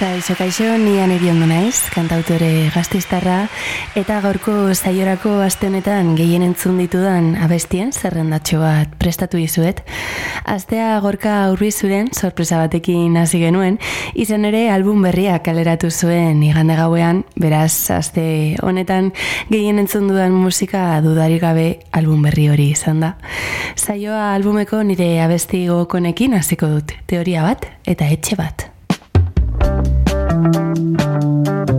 Kaixo, kaixo, nian erion naiz, kantautore gaztistarra, eta gaurko zaiorako aste honetan gehien entzun ditudan abestien zerrendatxo bat prestatu izuet. Astea gorka aurrizuren, sorpresa batekin hasi genuen, izan ere album berria kaleratu zuen igande gauean, beraz, aste honetan gehien entzun dudan musika dudarik gabe album berri hori izan da. Zaioa albumeko nire abesti gokonekin hasiko dut, teoria bat eta etxe bat. Thank you.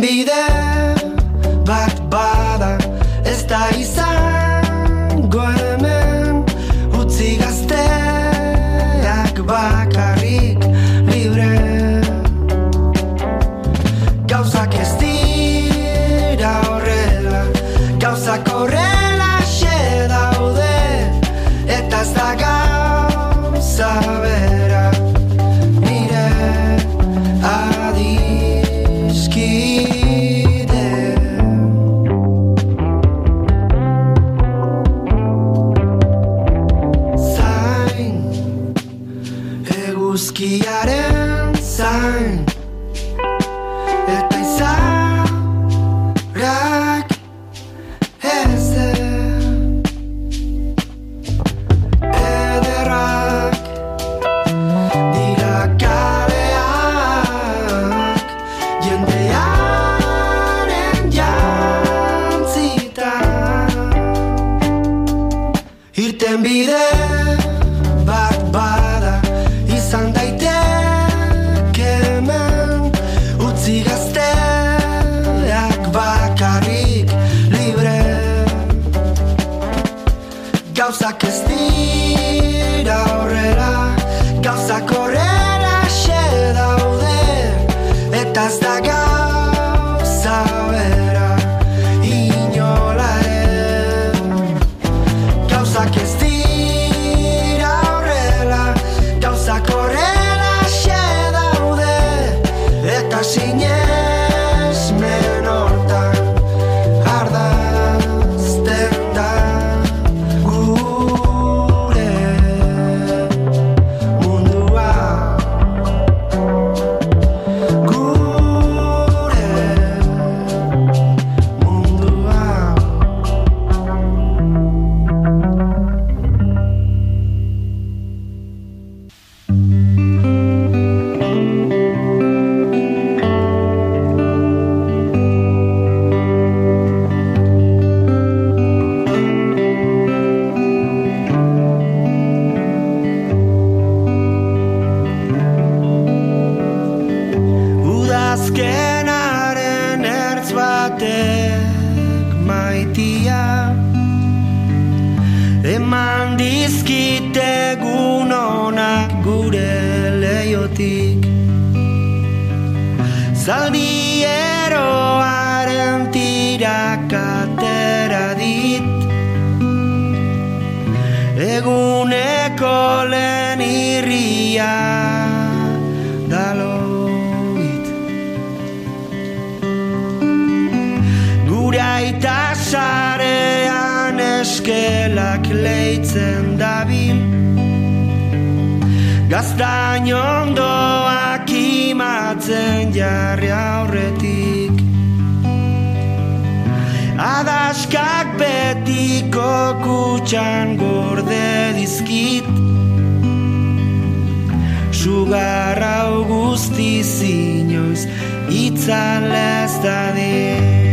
be there. askak betiko kutxan gorde dizkit. Sugarra guzti zinoiz itzan lez dadien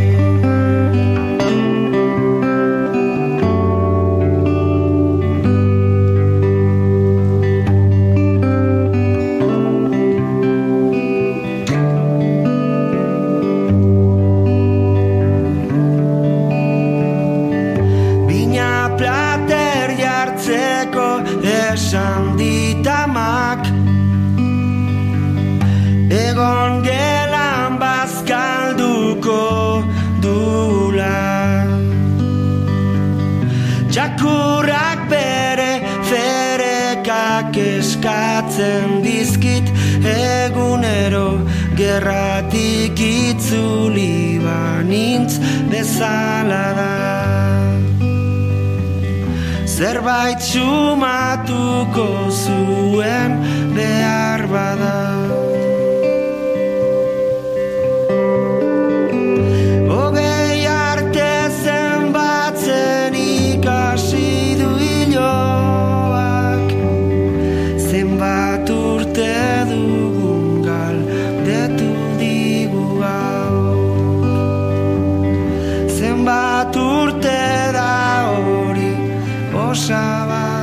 gerratik itzuli banintz bezala da Zerbait sumatuko zuen behar bada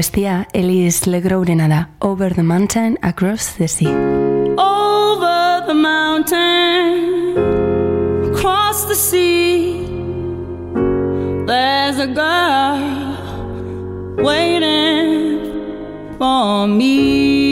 abestia Elise Legrourena da. Over the Mountain Across the Sea. Over the mountain Across the sea. There's a girl Waiting for me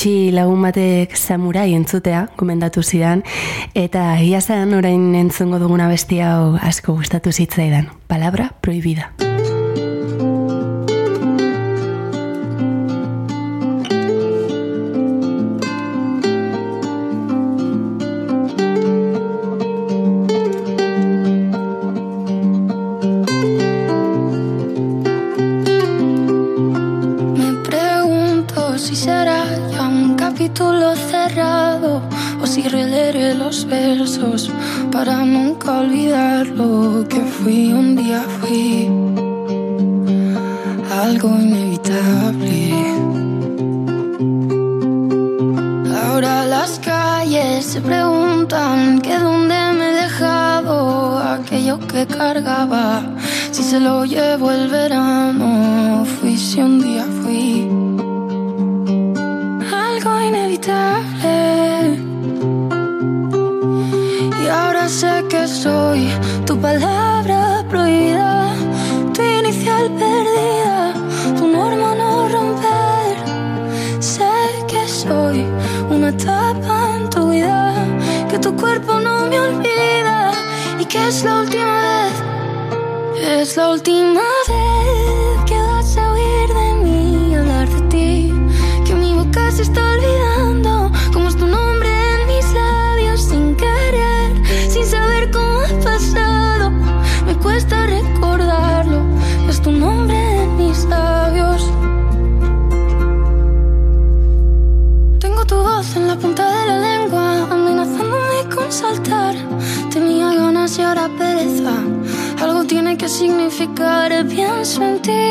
gutxi lagun batek samurai entzutea, komendatu zidan, eta ia zen orain entzungo duguna bestia hau asko gustatu zitzaidan. Palabra prohibida. Fui. Un día fui algo inevitable. Ahora las calles se preguntan que dónde me he dejado aquello que cargaba. Si se lo llevo el verano, significado pienso en ti.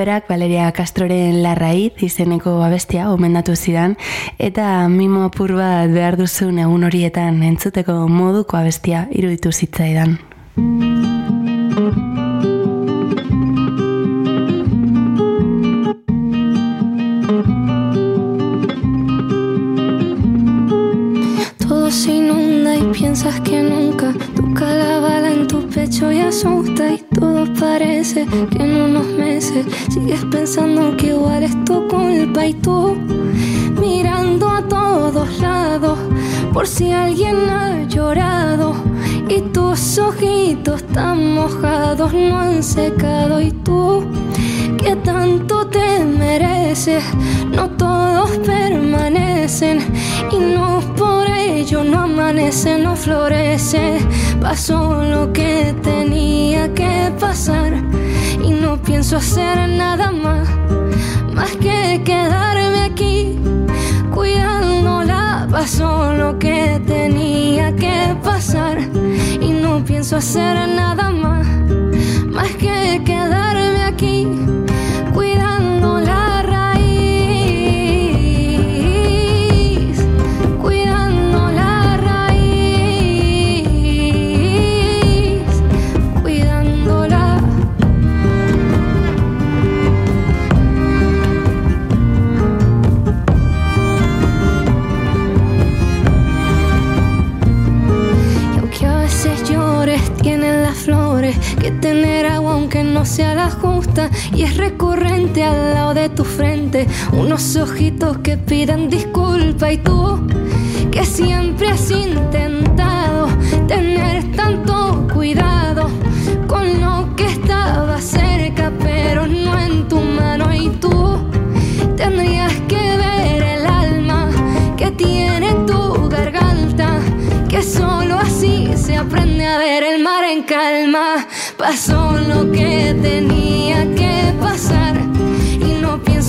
Berak Valeria Castroren larraiz izeneko abestia omendatu zidan eta mimo apur bat behar duzun egun horietan entzuteko moduko abestia iruditu zitzaidan. Todo se inunda y piensas que nunca toca la bala en tu pecho y asusta y todo parece que sigues pensando que igual es tu culpa y tú mirando a todos lados por si alguien ha llorado y tus ojitos tan mojados no han secado y tú que tanto te mereces no todos permanecen y no por ello no amanece, no florece. Pasó lo que tenía que pasar no pienso hacer nada más, más que quedarme aquí cuidándola. Pasó lo que tenía que pasar y no pienso hacer nada más y es recurrente al lado de tu frente. Unos ojitos que piden disculpa y tú que siempre has intentado tener tanto cuidado con lo que estaba cerca, pero no en tu mano y tú tendrías que ver el alma que tiene tu garganta, que solo así se aprende a ver el mar en calma. Pasó lo que tenía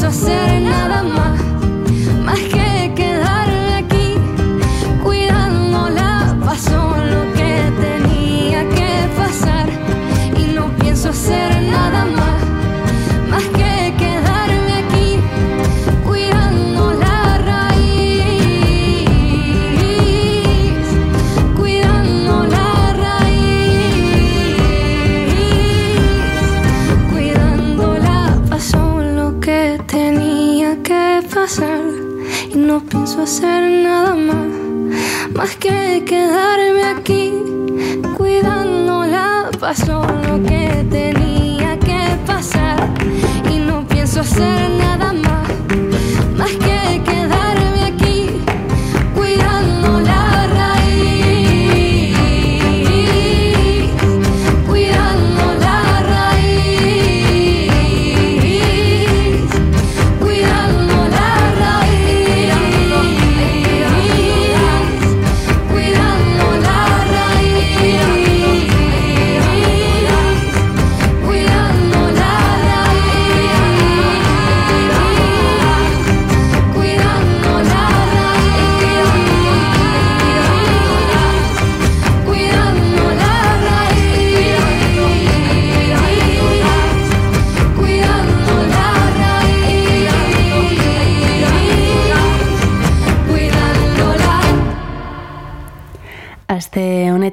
pienso hacer nada más, que tenía que pasar y no pienso hacer nada más, más que quedarme aquí cuidándola. Pasó lo que tenía que pasar y no pienso hacer nada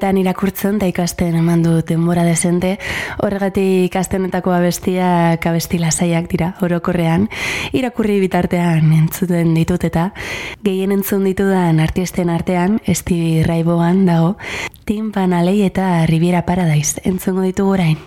Honetan irakurtzen eta ikasten eman dut denbora desente, horregatik aste honetako abestiak abesti lasaiak dira orokorrean, irakurri bitartean entzuten ditut eta gehien entzun ditudan artisten artean, Stevie Raiboan dago, Tim Panalei eta Riviera Paradise. Entzungo ditugu orain.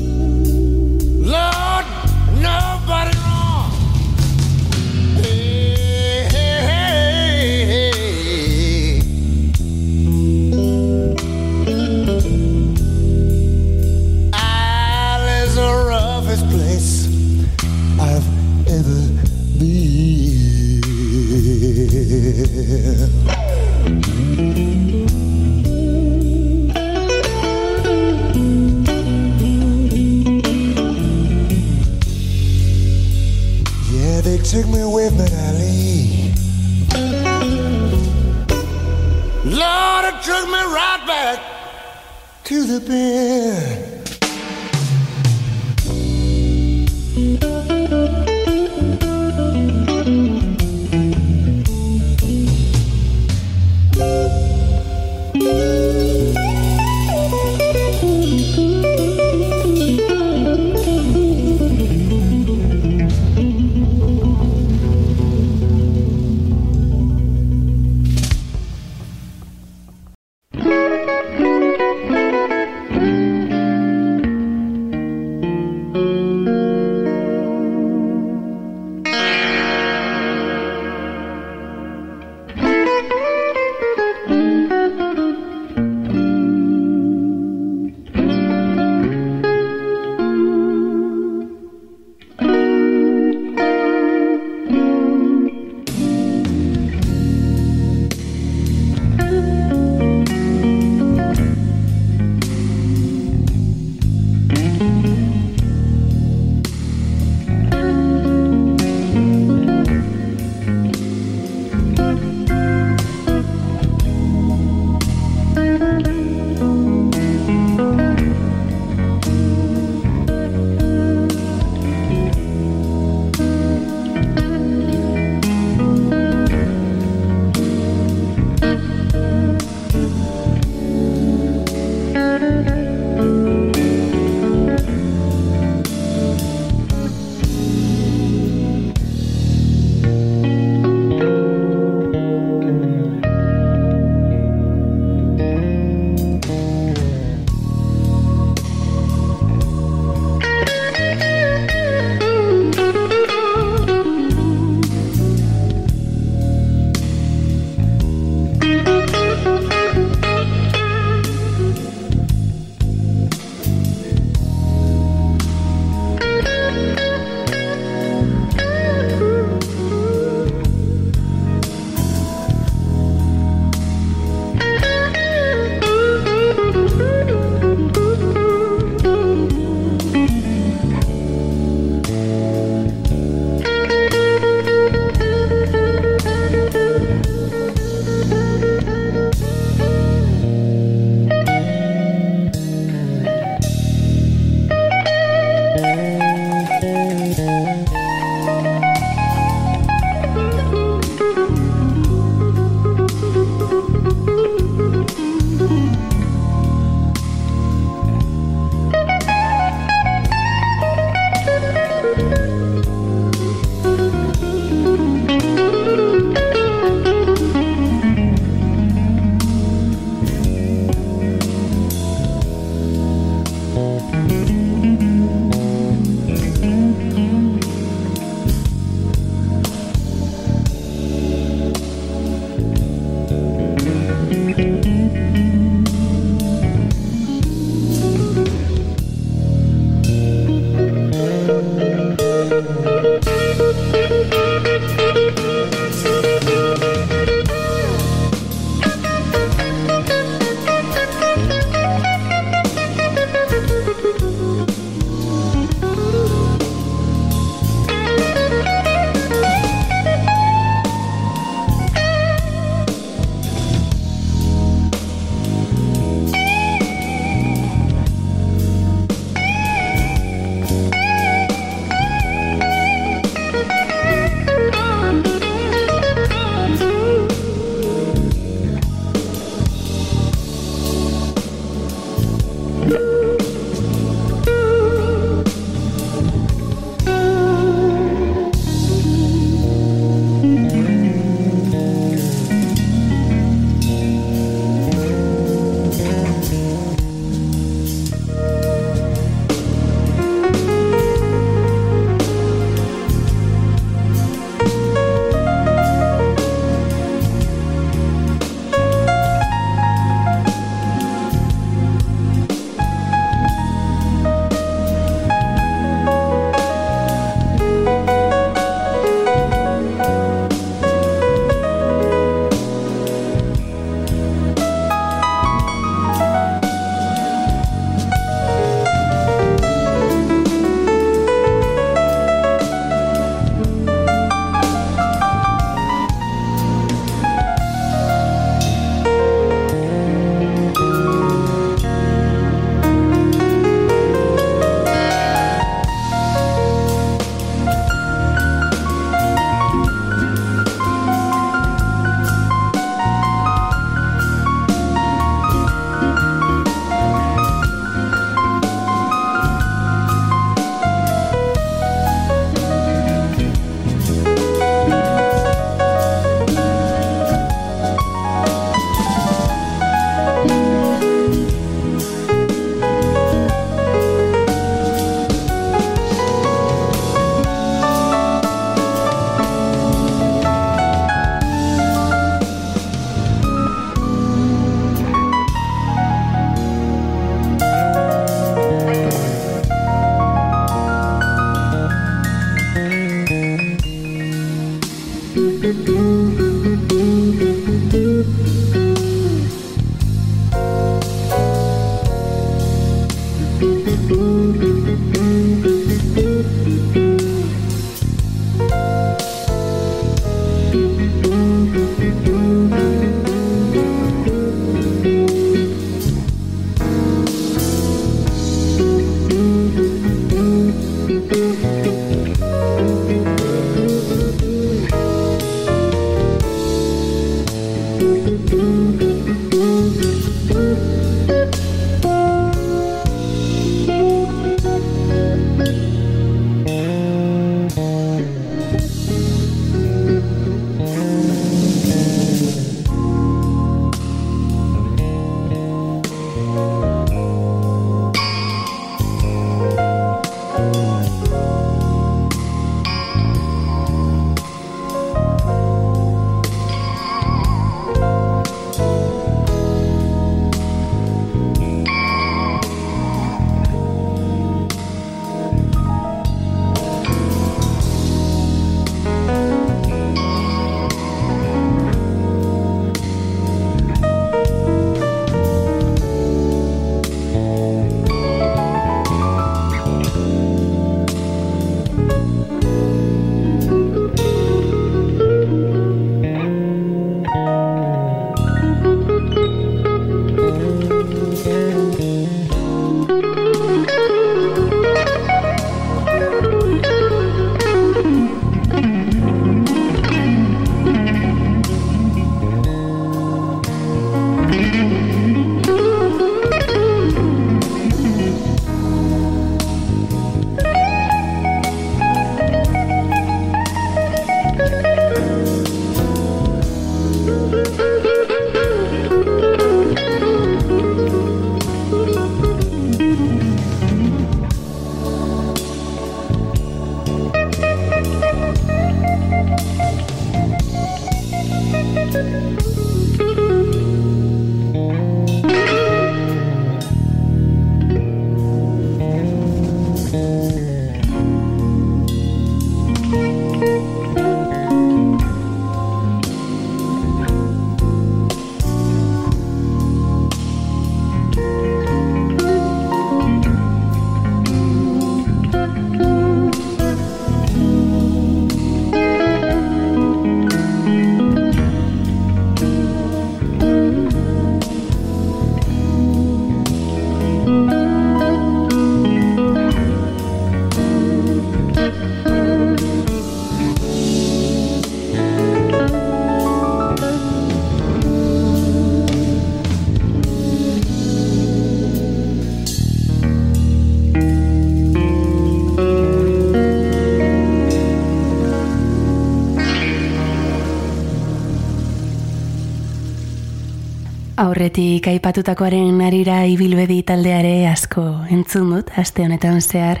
Aurretik aipatutakoaren arira ibilbedi taldeare asko entzun dut, aste honetan zehar,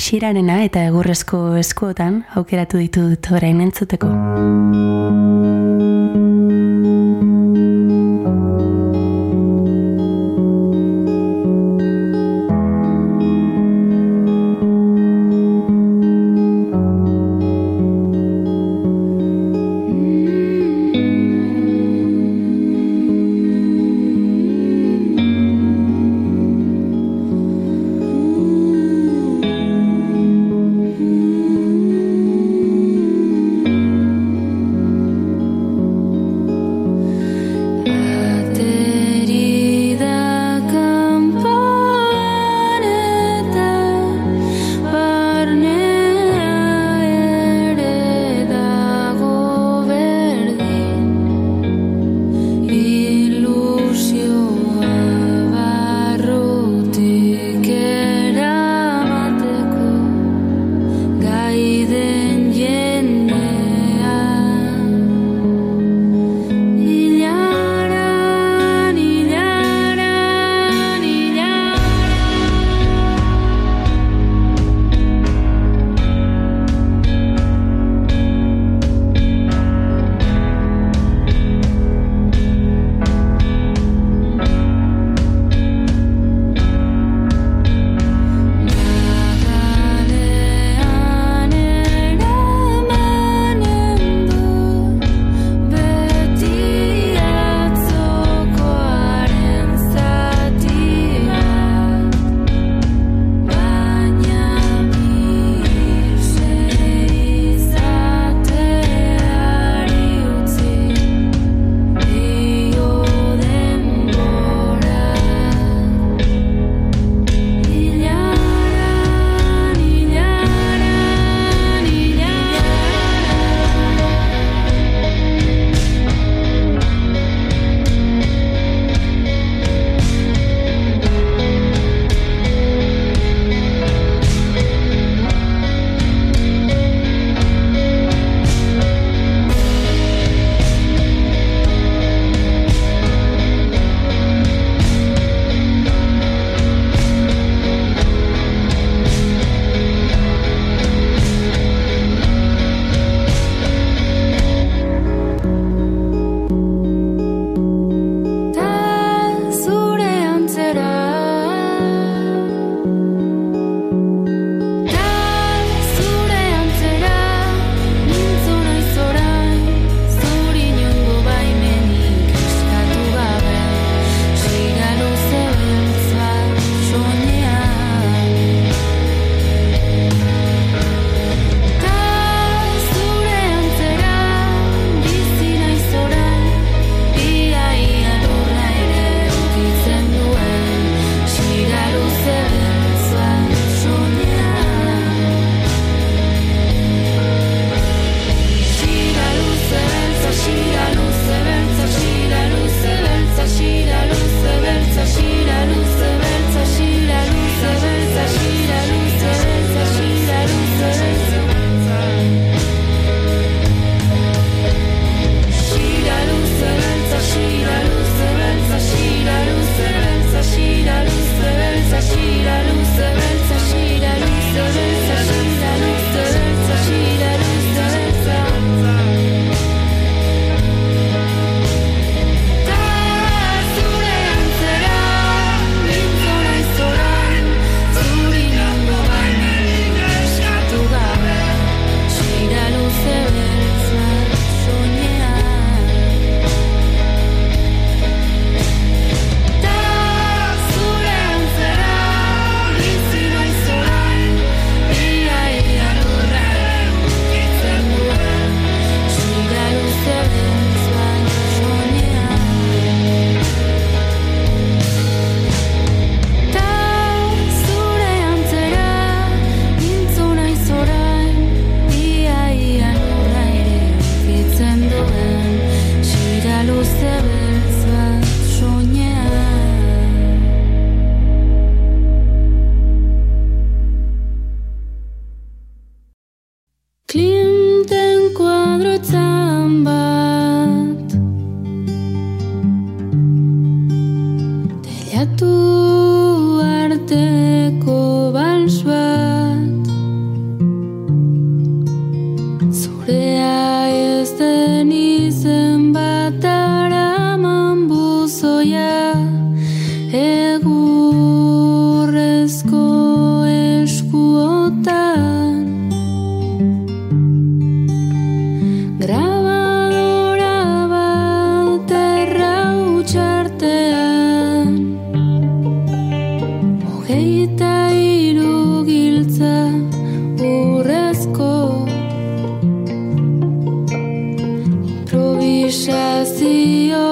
xirarena eta egurrezko eskuotan aukeratu ditut orain entzuteko. shall see you.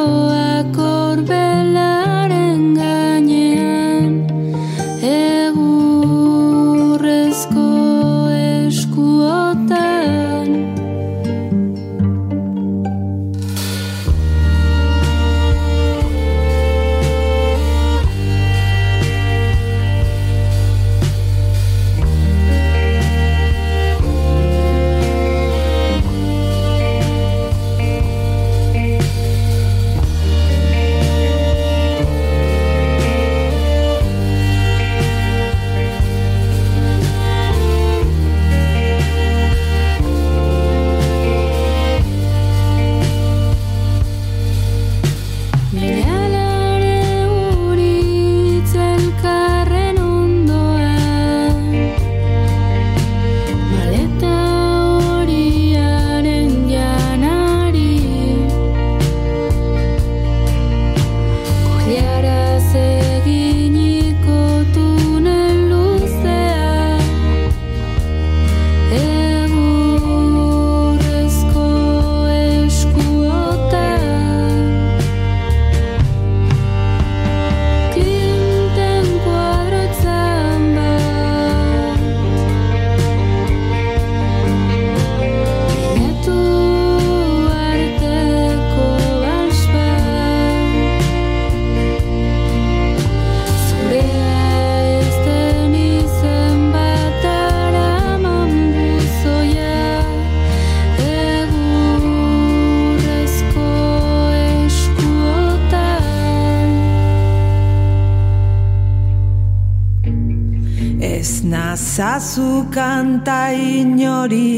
Zazu kanta inori.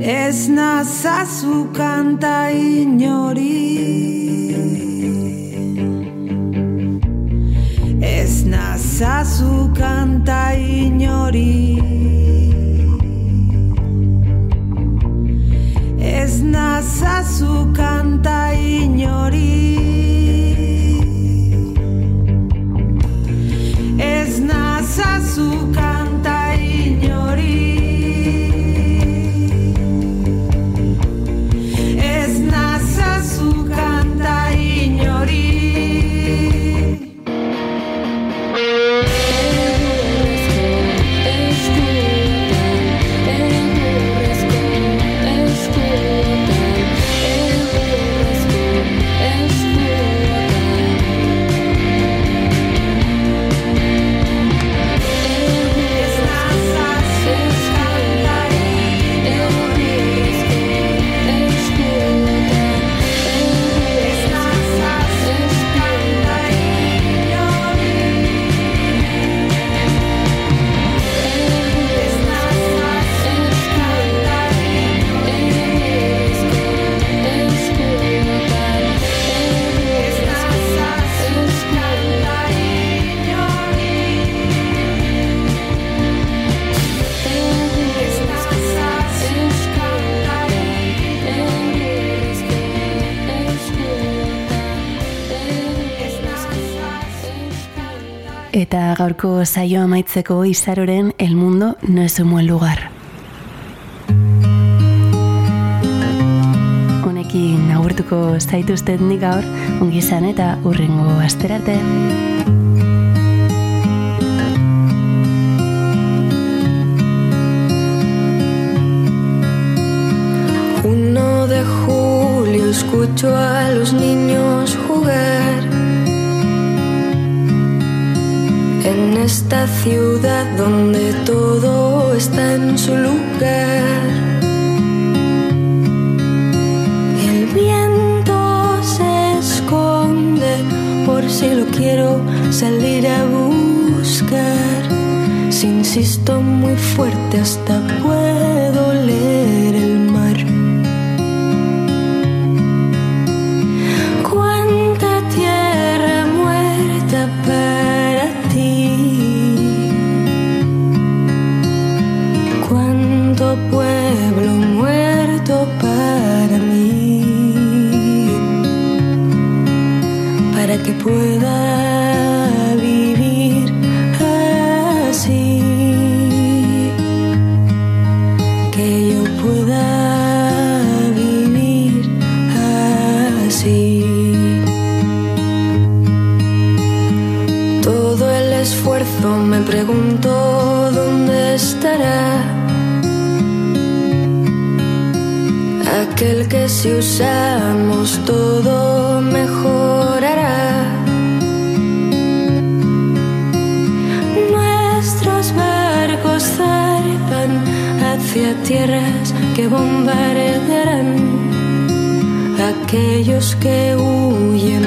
Ez nazazu kanta inori. Ez nazazu kanta inori gaurko saio amaitzeko izaroren El mundo no es un buen lugar. Honekin agurtuko zaituztet nik gaur, ongi izan eta urrengo asterarte. Uno de julio escucho a los niños jugar. En esta ciudad donde todo está en su lugar. El viento se esconde por si lo quiero salir a buscar. Si insisto muy fuerte hasta puedo leer si usamos todo mejorará. Nuestros barcos zarpan hacia tierras que bombardearán. Aquellos que huyen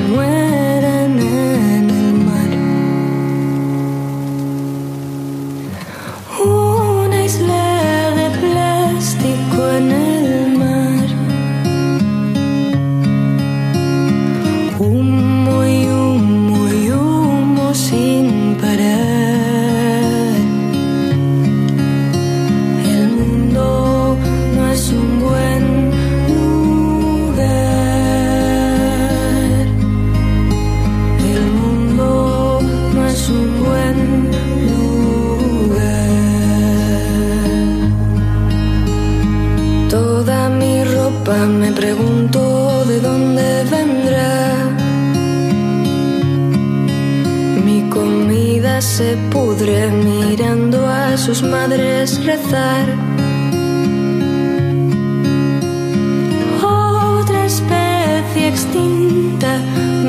me pregunto de dónde vendrá. Mi comida se pudre mirando a sus madres rezar. Otra especie extinta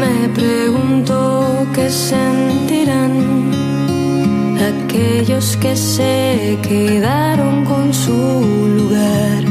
me pregunto qué sentirán aquellos que se quedaron con su lugar.